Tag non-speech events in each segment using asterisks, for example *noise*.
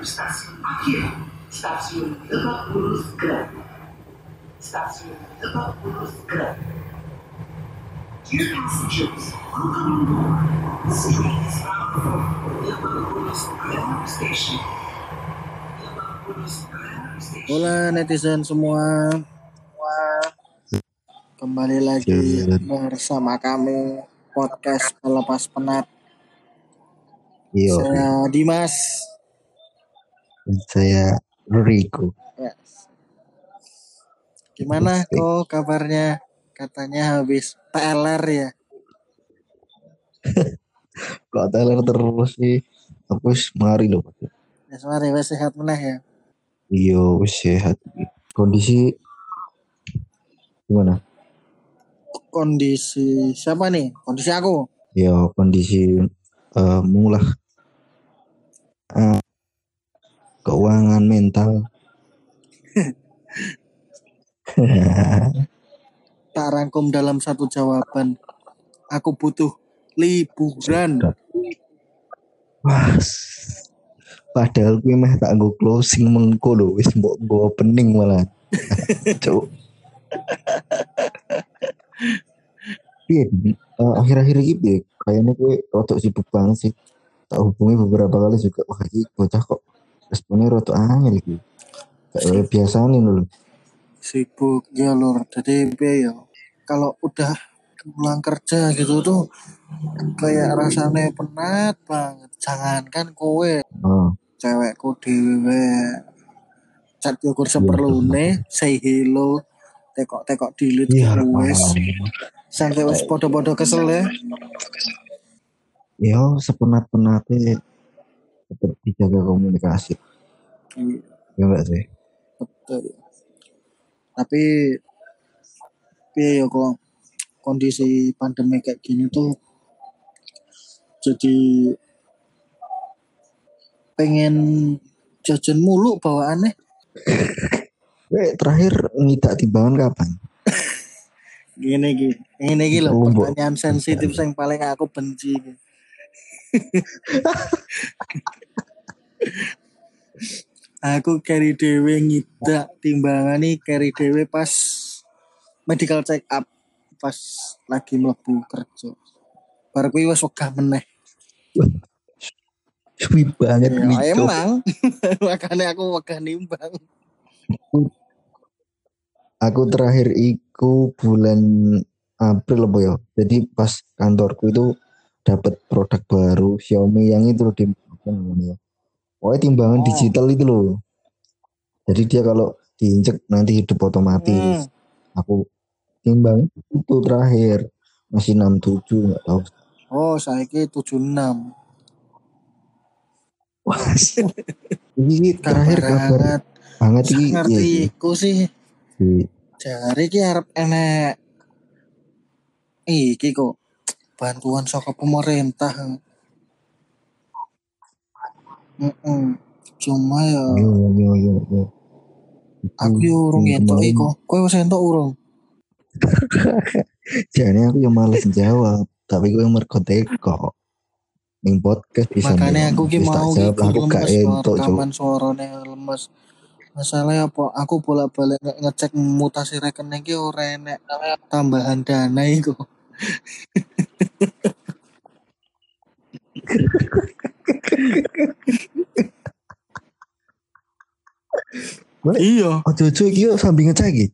stasiun akhir, stasiun Lebak Bulus Grand. Stasiun Lebak Bulus Grand. Dear passengers, welcome on board. This train is bound for Lebak Bulus Grand Station. Lebak Bulus Grand Station. Hola netizen semua. Wah. Kembali lagi bersama kami podcast pelepas penat. Iya, Saya Dimas. Saya Rico. Yes. Gimana kok kabarnya? Katanya habis PLR ya. *laughs* Kok teler terus sih? Aku wis mari loh. Ya mari wes sehat meneh ya. Iya, wis sehat. Kondisi gimana? Kondisi siapa nih? Kondisi aku. Ya, kondisi eh mulah Eh, keuangan mental. *laughs* Tak rangkum dalam satu jawaban. Aku butuh liburan. Wah. s- Padahal gue mah tak nggo closing mengko lho, wis mbok nggo opening malah. *laughs* Cuk. Iya, eh, akhir-akhir ini piye? kayaknya gue rotok sibuk banget sih. Tak hubungi beberapa kali juga, wah ini bocah kok responnya rotok angel gitu. Kayak biasa nih lho. sibuk ya lur. Jadi ya kalau udah pulang kerja gitu tuh kayak rasanya penat banget. Jangankan kowe. Oh, cewekku dewe chat yogur seperlune say hello tekok tekok delete iya. wes sampai wes podo-podo kesel ya. Ya, sepenat-penatnya tetap dijaga komunikasi. Iya, Ya enggak sih? betul tapi piye ya kok kondisi pandemi kayak gini tuh jadi pengen jajan mulu bawaannya *laughs* Gue terakhir ngidak timbangan kapan? *laughs* gini gini ini gini loh Oh, pertanyaan sensitif yang paling aku benci. Aku carry dewe ngidak timbangan nih carry dewe pas medical check up pas lagi mlebu kerja. Baru kuwi wis wegah meneh. Suwi banget ya, emang. *laughs* Makanya aku wegah nimbang. Aku terakhir iku bulan April apa ya. Jadi pas kantorku itu dapat produk baru Xiaomi yang itu loh di namanya ya. Pokoknya timbangan Oh. digital itu loh. Jadi dia kalau diinjek nanti hidup Hmm, otomatis. Aku timbang itu terakhir masih 67 nggak tahu. oh saya ki 76 Wah, ini terakhir kabar banget Sak ini. ngerti Iya, sih iya. jari ki arep enek iki kok bantuan saka pemerintah. Mm-mm. cuma ya Iya, iya, iya, iya. aku yo urung yang entuk kemarin- iku kowe wis entuk urung? *laughs* Jadi aku yang males jawab, tapi gue yang mergo teko. Ning podcast bisa makanya aku ki mau jawab, aku gak entuk, rekaman suarane lemes. Masalahnya apa aku bolak-balik nge- ngecek mutasi rekening ki ora enek. Tambahan dana iku *laughs* iya Oh, cucu iki sambil ngecek iki.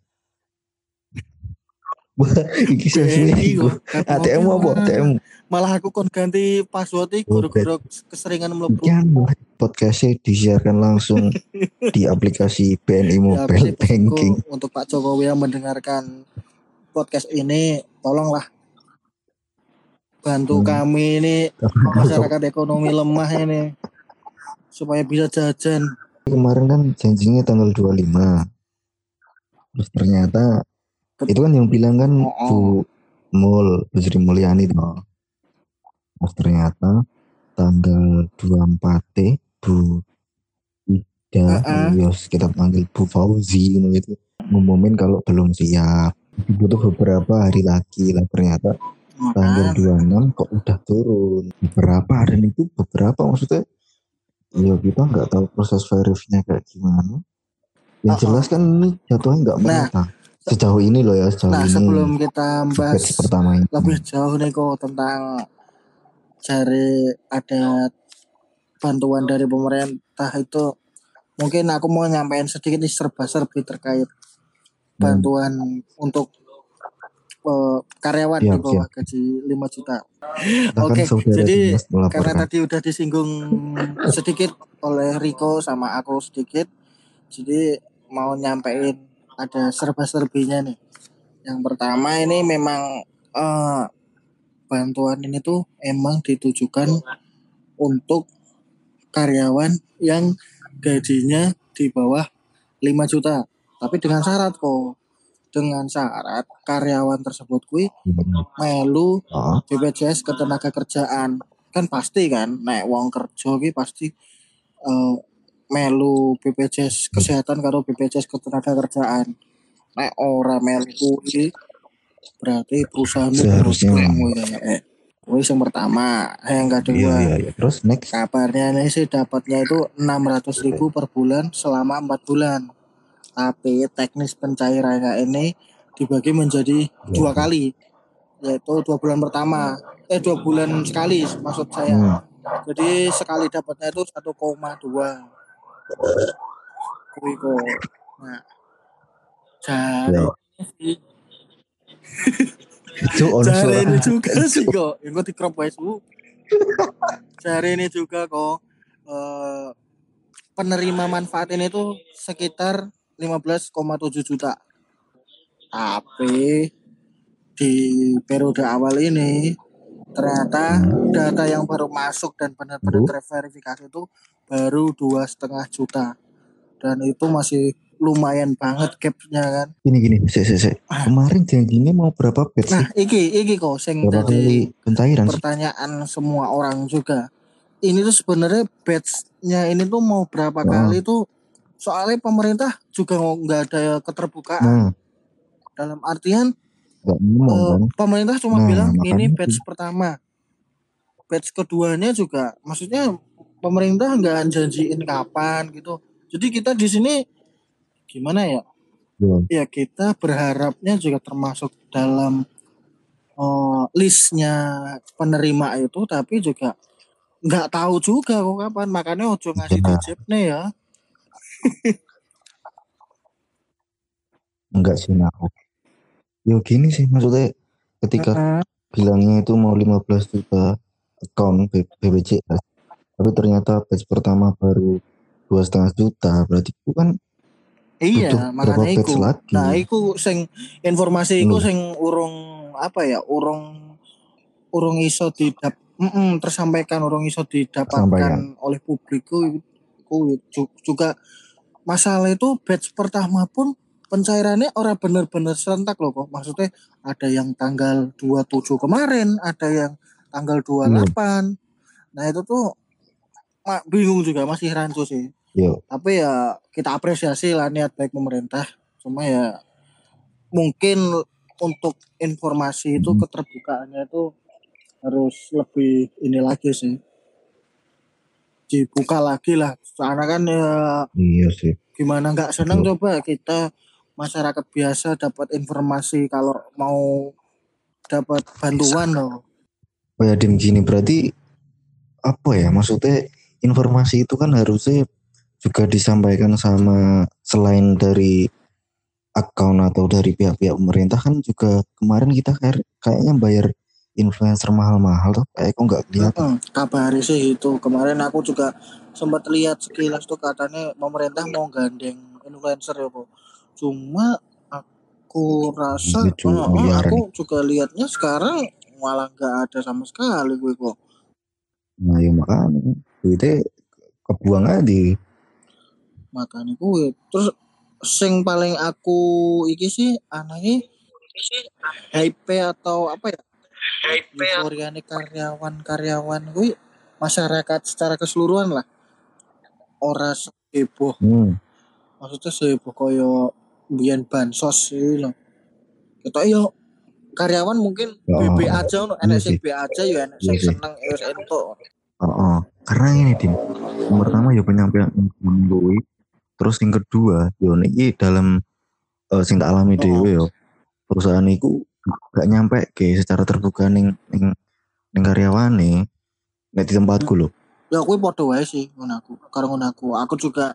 Iki sesuai iku. ATM mobil apa? mana? ATM. malah aku kon ganti password iki Oh, gara-gara keseringan mlebu Kan podcastnya disiarkan langsung *laughs* di aplikasi BNI Mobile Banking. Untuk Pak Jokowi yang mendengarkan podcast ini tolonglah bantu Hmm. kami ini *laughs* masyarakat ekonomi lemah ini supaya bisa jajan Kemarin kan janjinya tanggal 25. Terus ternyata itu kan yang bilang kan Oh, Bu Mul, Bu Sri Mulyani toh. Terus ternyata tanggal 24 Bu Ida Heeh. alias kita panggil Bu Fauzi gitu ngumumin kalau belum siap butuh beberapa hari lagi lah ternyata tanggal Makanya, 26 kok udah turun beberapa dan itu beberapa maksudnya ya kita nggak tahu proses verifnya kayak gimana. Yang Oh, jelas kan ini jatuhnya nggak Nah, merata. Sejauh ini loh ya, sejauh Nah ini sebelum kita bahas pertama ini. lebih jauh nih kok tentang cari ada bantuan dari pemerintah itu mungkin aku mau nyampein sedikit nih serba-serbi terkait Hmm. bantuan untuk karyawan di Siap, bawah gaji 5 juta. Kan Oke, saudara jadi karena melaporkan. tadi udah disinggung sedikit oleh Riko sama aku sedikit, jadi mau nyampein ada serba-serbinya nih. Yang pertama ini memang eh, bantuan ini tuh emang ditujukan untuk karyawan yang gajinya di bawah 5 juta. Tapi dengan syarat kok. Dengan syarat karyawan tersebut kui Hmm. melu Oh, BPJS ketenaga kerjaan. Kan pasti kan nek wong kerja ki pasti eh, melu BPJS kesehatan karo BPJS ketenaga kerjaan. Nek ora melu kuwi berarti perusahaanmu Seharusnya. bodong kuwi kayaknya. Kuwi yang pertama, yang iya kedua iya iya. Terus next. kabarnya ini sih dapatnya itu 600 ribu per bulan selama 4 bulan. Tapi teknis pencairannya ini dibagi menjadi dua kali, yaitu dua bulan pertama, eh dua bulan sekali maksud saya. Hmm. Jadi sekali dapatnya itu 1,2 kuwi kok. Nah, ono jari ini juga sih kok. Gue di crop wise bu. Jari ini juga kok eh, penerima manfaat ini tuh sekitar 15,7 juta. Tapi di periode awal ini ternyata data yang baru masuk dan benar-benar terverifikasi itu baru dua setengah juta dan itu masih lumayan banget gapnya kan. Gini gini, se se se. Kemarin janjinya mau berapa batch sih? Nah, iki iki kok sing kali pencairan sih? pertanyaan semua orang juga. Ini tuh sebenarnya batch-nya ini tuh mau berapa Oh. kali tuh soalnya pemerintah juga nggak ada keterbukaan Nah, dalam artian kan? pemerintah cuma Nah, bilang ini batch pertama. Batch keduanya juga maksudnya pemerintah nggak janjiin kapan gitu. Jadi kita di sini gimana ya? Ya, Ya kita berharapnya juga termasuk dalam eh, listnya penerima itu tapi juga nggak tahu juga kok kapan makanya ojo ngasih dijep nih ya *laughs* enggak sih nah. Ya gini sih maksudnya ketika Heeh. bilangnya itu mau 15 juta account B- BPJS tapi ternyata batch pertama baru dua setengah juta berarti itu kan iya makanya lagi nah iku sing informasi Hmm. sing urung apa ya urung urung iso didap Mm-mm, tersampaikan urung iso didapatkan Tersampaikan. oleh publik ju- juga masalah itu batch pertama pun pencairannya orang bener-bener serentak loh kok. Maksudnya ada yang tanggal 27 kemarin ada yang tanggal 28 nah itu tuh ma- bingung juga masih rancu sih. Yo, tapi ya kita apresiasi lah niat baik pemerintah. Cuma ya mungkin untuk informasi itu Hmm. keterbukaannya itu harus lebih ini lagi sih dibuka lagi lah. Karena kan ya iya sih. gimana nggak senang Betul. coba kita masyarakat biasa dapat informasi kalau mau dapat bantuan loh. Oh ya Dim gini berarti apa ya maksudnya informasi itu kan harusnya juga disampaikan sama selain dari account atau dari pihak-pihak pemerintah kan juga kemarin kita kayak kayaknya bayar influencer mahal-mahal tuh kayak kok nggak kelihatan Mm-mm, kabari sih itu. Kemarin aku juga sempat lihat sekilas tuh katanya pemerintah mau gandeng influencer ya kok cuma aku rasa Itu eh, eh, miliaran. aku juga lihatnya sekarang malah nggak ada sama sekali gue kok nah ya makanya. Duitnya kebuang aja di makanya gue terus sing paling aku iki sih anaknya hype atau apa ya euforia nih karyawan-karyawan gue masyarakat secara keseluruhan lah ora heboh hmm. maksudnya seheboh koyo biyen bansos iki lho kita yo karyawan mungkin Ya. BB aja ono enek Iya sing sih. B aja ya enek sing Iya seneng ya wis entuk Oh, oh. karena ini Dim yang pertama ya penyampaian gue terus yang kedua yo niki dalam eh, sing tak alami Oh. dhewe yo perusahaan iku gak nyampe ke secara terbuka ning ning ning karyawane nek di tempatku lho Ya kuwi padha wae sih ngono aku. Karo ngono aku. Aku juga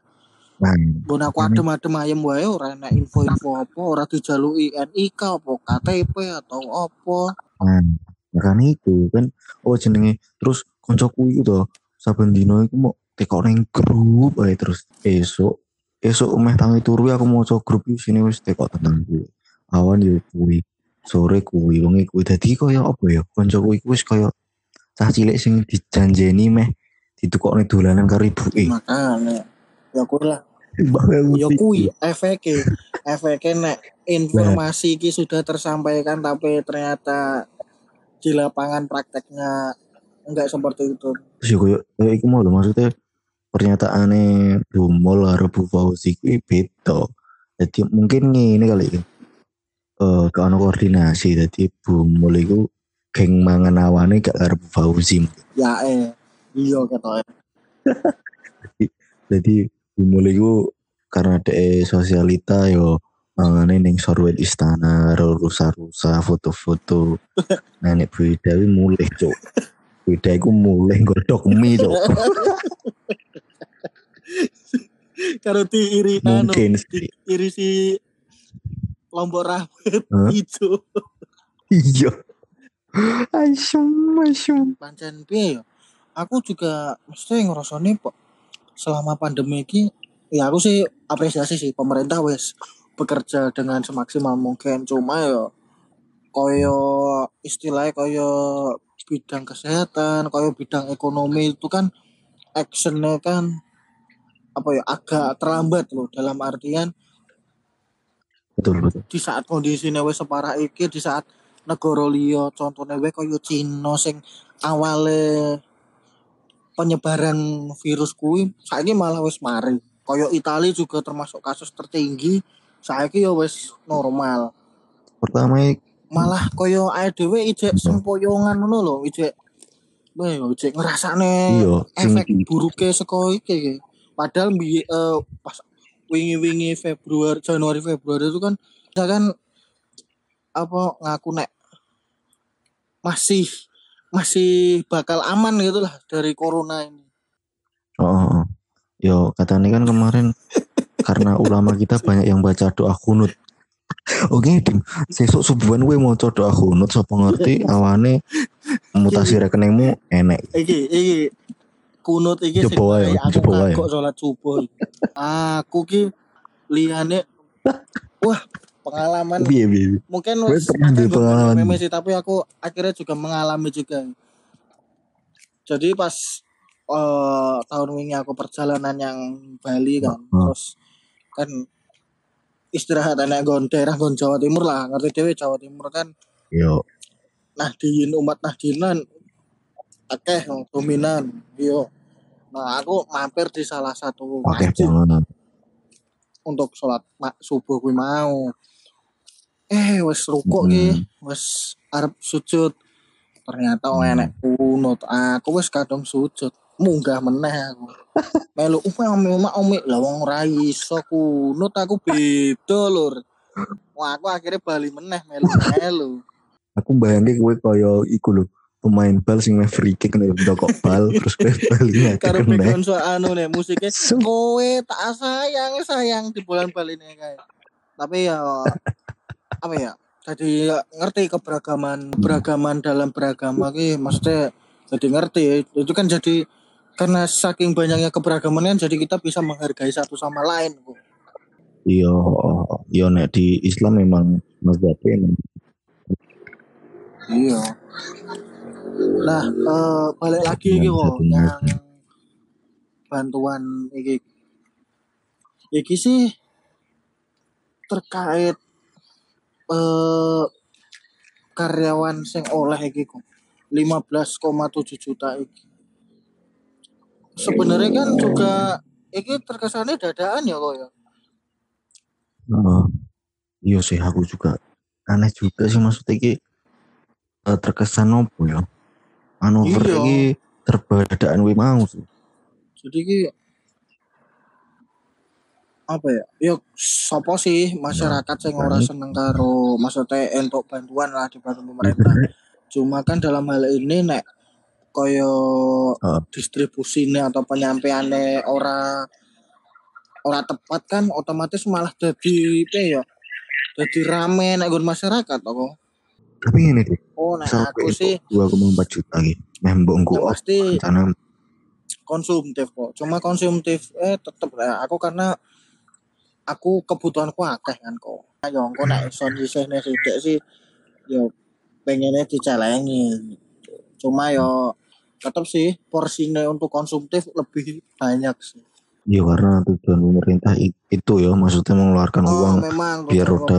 nah Bon aku adem-adem ayem wae ora enak info-info apa, ora dijaluki NIK apa KTP atau apa. nah makanya itu kan oh jenenge terus koncoku itu toh saben dino iku mau tekok ning grup ae terus esok esok meh tangi turu aku mau grup iki sini wis tekok tentang gue awan yo kuwi sore kuwi wengi kuwi dadi kaya apa ya koncoku iku wis kaya cah cilik sing dijanjeni meh ditukokne dolanan karo ibuke Makane ya kuwi lah. Ya kuwi efeke. Efeke nek informasi iki sudah tersampaikan tapi ternyata di lapangan prakteknya enggak seperti itu. terus ya koyo koyo iku mau maksudnya pernyataane Bu Mol karo Bu Fauzi kuwi beda. Jadi mungkin ngene kali ya. Eh gak ono koordinasi jadi Bu Mol iku geng mangan awane gak Bu Fauzi. Ya eh iya ketoke. Jadi Bu Mol iku karena de sosialita yo mangane ning sorwet istana rusa-rusa foto-foto. *laughs* Nek Bu Ida kuwi mulih, Cuk. Iku mulih godhok mie, Cuk. *laughs* Karo diiri anu, Mungkin sih. diiri si lombok rambut Hah? itu. Iya. Asyum, asyum. pancen piye ya aku juga mesti ngerasane kok selama pandemi ini ya aku sih apresiasi sih pemerintah wes bekerja dengan semaksimal mungkin cuma ya koyo istilahnya koyo bidang kesehatan koyo bidang ekonomi itu kan actionnya kan apa ya agak terlambat loh dalam artian Betul, betul. di saat kondisinya wis separah iki di saat negara liya contohnya wae kaya Cina sing awale penyebaran virus kuwi saiki malah wis mari. Kaya Italia juga termasuk kasus tertinggi saiki ya wis normal. Pertama malah kaya ae dhewe ijek sempoyongan ngono lho ijek Wah, ijek iya, sing efek buruknya saka iki. Padahal bi eh, pas wingi-wingi Februari Januari Februari itu kan kita kan apa ngaku nek masih masih bakal aman gitu lah dari corona ini Oh, oh, oh. Yo, katanya kan kemarin karena ulama kita banyak yang baca doa kunut. Oke, Dim. Sesuk subuhan gue mau doa kunut sapa ngerti *laughs* awane mutasi rekeningmu enek. iki iki kunut iki sing wae, aku kok sholat subuh aku ki liyane wah pengalaman Piye piye. mungkin wis di pengalaman. meme sih tapi aku akhirnya juga mengalami juga jadi pas eh, tahun ini aku perjalanan yang Bali kan Hmm. terus kan istirahat enak gon daerah gon Jawa Timur lah ngerti dewe Jawa Timur kan Yo, Nahdien umat Nahdinan akeh dominan yo nah aku mampir di salah satu oke masjid. banget. untuk sholat subuh kuwi mau. Eh wes rukuk Hmm. ki wes arep sujud. Ternyata Hmm. enek kunut. Aku wes kadung sujud. Munggah meneh aku. *laughs* Melu umi umi umi umi lah wong ora iso kunut aku beda lur. Wah, aku akhirnya bali meneh melu melu. *laughs* Aku bayangke kowe kaya iku lho, pemain bal sing free kick nek ndokok bal *laughs* terus kowe bali karo background so anu nih musiknya kowe tak sayang sayang di bulan Bali ini kayak. Tapi ya apa ya jadi ngerti keberagaman beragaman dalam beragama ki maksudnya jadi ngerti. Itu kan jadi karena saking banyaknya keberagaman kan jadi kita bisa menghargai satu sama lain Bu. Yo, yo nek di Islam memang mazhabnya iya nah eh, balik lagi iki kok yang bantuan iki. Iki sih terkait eh karyawan sing oleh iki kok. 15,7 juta iki. Sebenarnya kan juga iki terkesannya dadaan ya kok ya? Heeh. iya sih aku juga aneh juga sih maksudnya iki eh, terkesan opo ya manuver Iya. iki terbadaan we mau sih Jadi ki apa ya? Yo sopo sih masyarakat sing ora Nah, seneng karo maksudnya entuk bantuan lah dibantu pemerintah. Cuma kan dalam hal ini nek koyo Oh. distribusine atau penyampaiannya ora ora tepat kan otomatis malah jadi ya? Jadi rame nek masyarakat apa? Tapi ini deh, Oh, misal aku sih dua empat juta lagi. Nah, mbok pasti rencana konsumtif kok. Cuma konsumtif eh tetep ya aku karena aku kebutuhanku akeh kan kok. Ayo engko nek iso nyisihne sithik sih yo pengennya dicelengi gitu. Cuma yo tetep sih porsinya untuk konsumtif lebih banyak sih. Ya karena tujuan pemerintah itu ya maksudnya mengeluarkan Oh, uang memang biar roda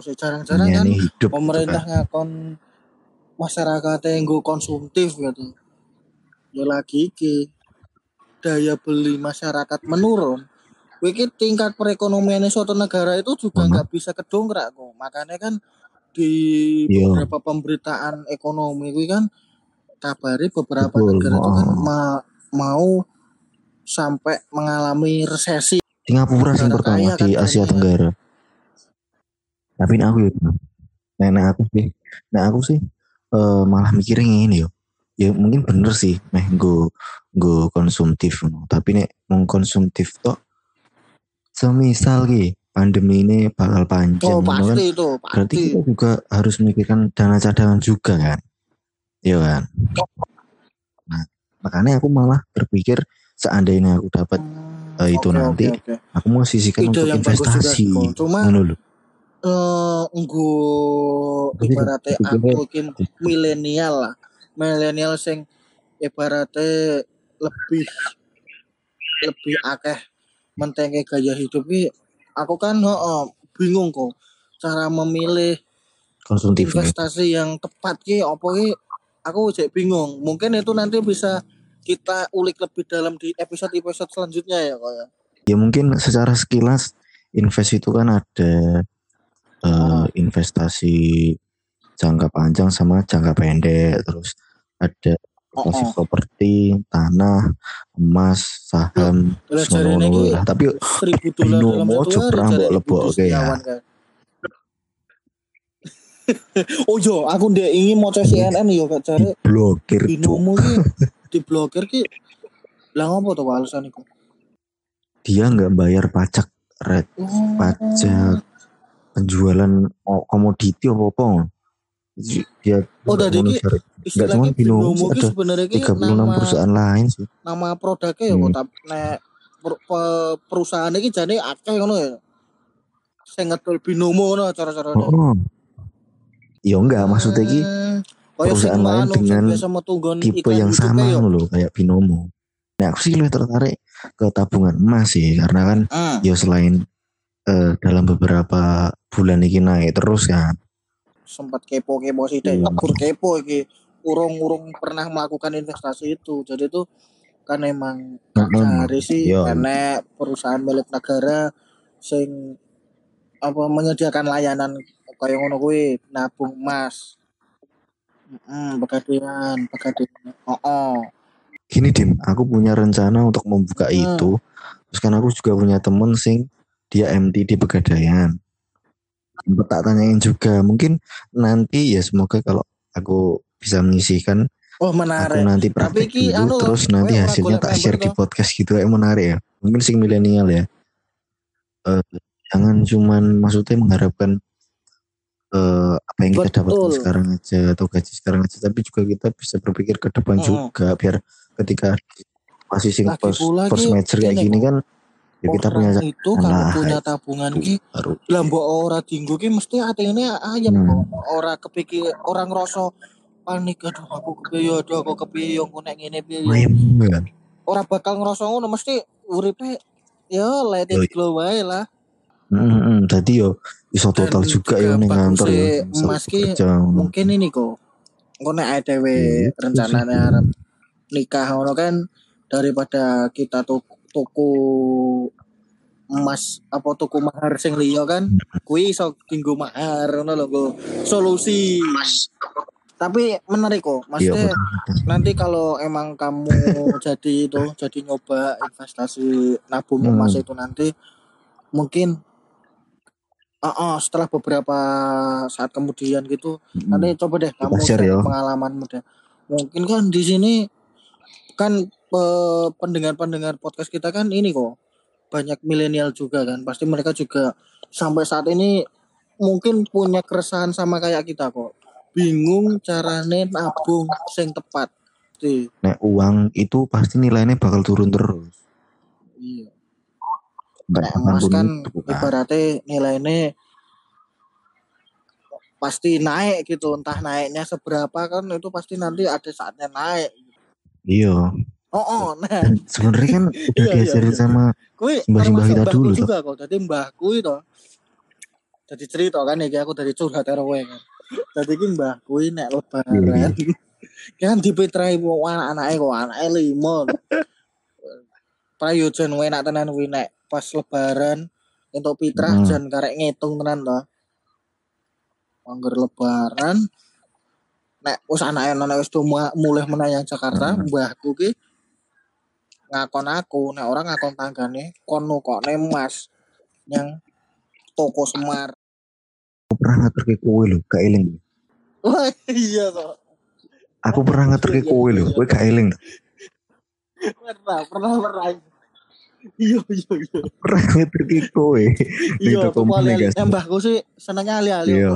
sih jarang-jarang kan ini hidup pemerintah kan. ngakon masyarakat yang gue konsumtif gitu. Ya lagi ki daya beli masyarakat menurun. Wiki tingkat perekonomian suatu negara itu juga nggak bisa kedongkrak kok. Makanya kan di Iya. beberapa pemberitaan ekonomi kan kabari beberapa Betul, negara itu kan ma- mau sampai mengalami resesi. Singapura sing Negara pertama kaya kan di Asia. Tenggara tapi ini aku ya nah, nah aku sih nah aku sih eh, malah mikirnya ini yo ya mungkin bener sih meh go go konsumtif no. tapi nek mau konsumtif toh semisal ki pandemi ini bakal panjang Oh kan pasti itu berarti pasti. kita juga harus memikirkan dana cadangan juga kan iya kan nah makanya aku malah berpikir seandainya aku dapat Hmm, eh, itu oke, nanti oke, oke. aku mau sisihkan Ide untuk investasi. Cuma eh nggo Tapi ibaratnya aku iki milenial lah. Milenial sing ibaratnya lebih lebih akeh mentenge gaya hidup iki aku kan heeh bingung kok cara memilih konsumtif ya. investasi yang tepat ki apa ki aku jadi bingung. Mungkin itu nanti bisa kita ulik lebih dalam di episode-episode selanjutnya ya kok ya. ya mungkin secara sekilas invest itu kan ada eh, investasi jangka panjang sama jangka pendek terus ada investasi Oh, oh. properti tanah emas saham ki lah. tapi Binomo jadi mbok lebok oke ya. Kan. *laughs* oh yo, aku ndek ingin mau CNN yo gak cari diblokir cuk. binomo ki diblokir ki. Lah ngopo to alasan iku? dia nggak bayar pajak red Oh. pajak penjualan oh, komoditi apa apa Jadi dia Oh, nggak cuman Binomo binomo sih, ki ada ki 36 nama perusahaan lain sih nama produknya ya Hmm. kok tapi nek per- pe- perusahaan iki jane akeh ngono ya. Sing ngedol binomo ngono cara-cara. oh, oh. ya enggak maksudnya ki sing perusahaan lain anu, dengan tipe yang sama loh kayak binomo nah aku sih lebih tertarik ke tabungan emas sih karena kan Hmm. ya selain eh, dalam beberapa bulan ini naik terus kan sempat kepo-kepo sih deh. Hmm. Kur kepo iki. Urung-urung pernah melakukan investasi itu. Jadi itu kan emang Heeh. cari sih Iya. karena perusahaan milik negara sing apa menyediakan layanan kayak ngono kuwi nabung emas. Heeh, pegadaian, pegadaian. Oh, oh. gini dim aku punya rencana untuk membuka Hmm. itu terus kan aku juga punya temen sing dia MT di Pegadaian tak tanyain juga mungkin nanti ya semoga kalau aku bisa menyisihkan Oh, aku menarik. nanti Tapi praktek ki dulu anu terus nanti hasilnya tak share di podcast gitu ya menarik ya mungkin sing milenial ya Eh, jangan cuman maksudnya mengharapkan eh, apa yang kita dapatkan Betul. sekarang aja atau gaji sekarang aja tapi juga kita bisa berpikir ke depan Mm-mm. juga biar ketika masih sing Lagi post pula post ki, match kayak gini kan ya kita punya Orang itu kalau Nah, punya tabungan itu ki lah mbok ora dinggo ki mesti atine ayam Hmm. Ora kepikir orang ngerasa panik aduh aku kepiye aduh aku kepiye yo nek ngene piye yo. ayam kan Ora bakal ngerasa ngono mesti uripe ya let it glow wae lah. Mm-mm, tadi yo iso total Dan juga juga yo ning kantor yo ki ngono. mungkin ini kok. Engko nek dhewe itu sih. rencananya arep nikah ngono kan daripada kita tuku, tuku emas apa tuku mahar sing liya kan kuwi iso dinggo mahar ngono lho solusi Tapi menarik kok. Iya Maksudnya betul. nanti kalau emang kamu *laughs* jadi itu jadi nyoba investasi nabung Hmm. emas itu nanti mungkin ah ah, setelah beberapa saat kemudian gitu Mm. nanti coba deh kamu share ya. pengalamanmu deh mungkin kan di sini kan pendengar-pendengar podcast kita kan ini kok banyak milenial juga kan pasti mereka juga sampai saat ini mungkin punya keresahan sama kayak kita kok bingung carane nabung sing tepat Nek uang itu pasti nilainya bakal turun terus. iya Akan emas kan itu, kan. ibaratnya nilainya pasti naik gitu entah naiknya seberapa kan itu pasti nanti ada saatnya naik Iya. oh, oh nah sebenarnya kan *laughs* udah Iya, iya, diajarin iya. sama Kui termasuk kita dulu, juga kok. Jadi mbahku itu jadi cerita kan iki aku dari curhat RW kan. Jadi ki mbahku ini nek lebaran *laughs* kan dipitrai wong anak-anake kok anake limo. Prayojan wae nak tenan kuwi nek pas lebaran entuk pitrah Hmm. jan karek ngitung tenan to. Angger lebaran nek wis anake anak wis mulai menayang Jakarta, Hmm. mbahku ki ngakon aku, nek orang ngakon tanggane kono kok mas yang toko Semar. aku pernah ngeter ke kowe lho, gak eling. Wah iya toh. Aku pernah ngeter ke kowe lho, kowe gak eling. Pernah, pernah, pernah. Iya, iya, iya. Pernah ngeter ke kowe. Iya, guys. Nek mbahku sih senengnya ali-ali. Iya.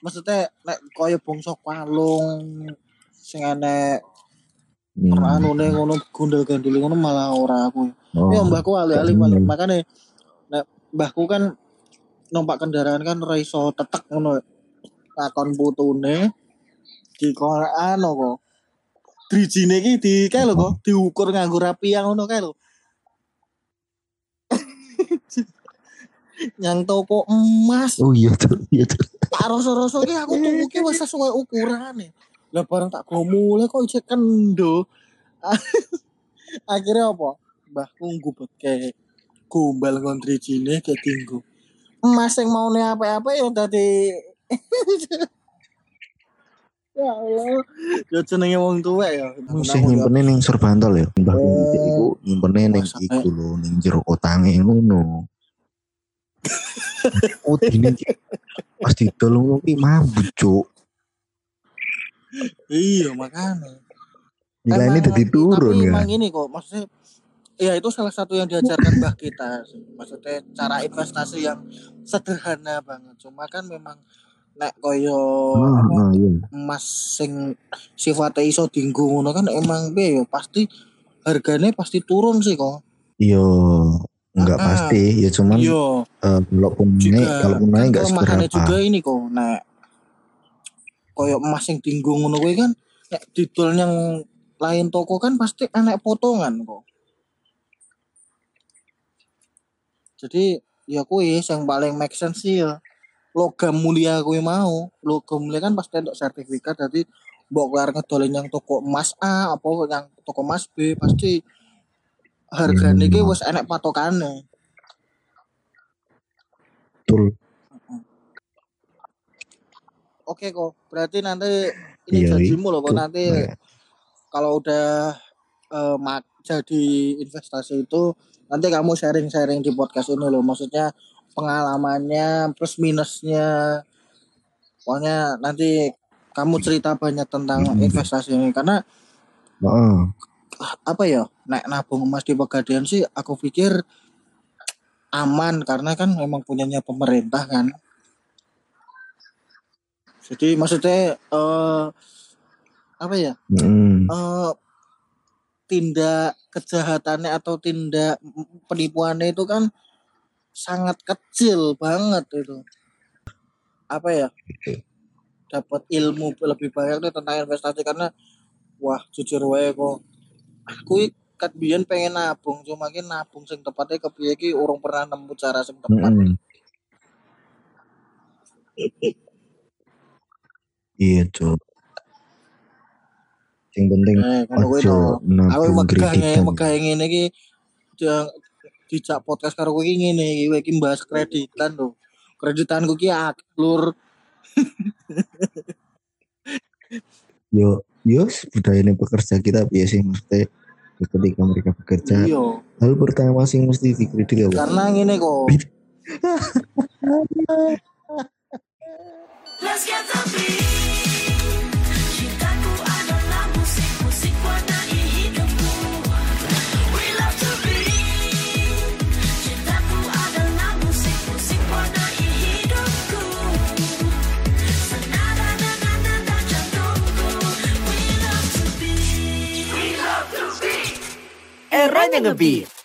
Maksudnya nek koyo bongso palung sing enek Hmm. anune ngono gundul-gandul ngono malah ora aku. Oh. Ya mbahku ali-ali Hmm. paling. Makane nek mbahku kan numpak kendaraan kan ora iso tetek ngono. Takon putune di anu kok. Drijine iki di kae lho kok diukur nganggo rapian ngono kae lho. Yang toko emas Oh iya tuh, iya tuh. tak rasa-rasa ki aku tuku ki wis sesuai ukurane. Lah barang tak go mulai kok ijek kendo. *laughs* Akhirnya apa? Mbahku ngubet kayak gombal ngontri jine kayak tinggu. Emas yang mau apa-apa ya tadi. *laughs* ya Allah. Ya jenenge wong tuwek ya. Aku sih nyimpennya ning Surbantol ya. Mbah Oh. Iku nyimpennya ning iku lho, ning jero kotange ngono. *laughs* Oh, ini pas didol ki mabuk, Cuk. Iya makanya. Nilainya Emang- jadi turun tapi ya. emang ini kok maksudnya ya itu salah satu yang diajarkan mbah kita maksudnya cara investasi yang sederhana banget cuma kan memang nek koyo Ah, ah, iya. emas sing sifatnya iso dinggo ngono kan emang piye yo pasti harganya pasti turun sih kok Iya, enggak Ah, ah. pasti. Ya cuman iya eh, kalaupun naik, juga kalaupun naik kan enggak kelemahannya seberapa. juga ini kok nek koyo emas yang dinggo ngono kuwi kan nek didol yang lain toko kan pasti enek potongan kok jadi ya kuwi yang paling make sense sih ya logam mulia kuwi mau logam mulia kan pasti untuk sertifikat jadi mbok keluar ngedolin yang toko emas A apa yang toko emas B pasti harganya Hmm. ki wis enek patokane. Betul. oke kok. Berarti nanti ini Iya, janjimu loh kok. Nanti nah, kalau udah eh, mak- jadi investasi itu nanti kamu sharing-sharing di podcast ini loh. Maksudnya pengalamannya plus minusnya. Pokoknya nanti kamu cerita banyak tentang Hmm. investasi ini. Karena heeh. Apa ya naik nabung emas di Pegadaian sih aku pikir aman karena kan memang punyanya pemerintah kan jadi maksudnya eh apa ya Mm. eh tindak kejahatannya atau tindak penipuannya itu kan sangat kecil banget itu apa ya dapat ilmu lebih banyak nih tentang investasi karena wah jujur wae kok aku kat biyen pengen nabung cuma ki nabung sing tepatnya kepiye ki urung pernah nemu cara sing tepat Mm-mm. Iya, Cuk. Yang penting eh ojo nabung kreditan. megah ngene jangan dijak podcast karo kowe iki ngene iki kowe iki bahas kreditan lho kreditanku ki aklur *laughs* yo yo budaya pekerja kita biasa mesti ketika mereka bekerja. Iya. Hal pertama sih mesti dikritik ya karena ngene kok. *laughs* Let's get the beat. We love to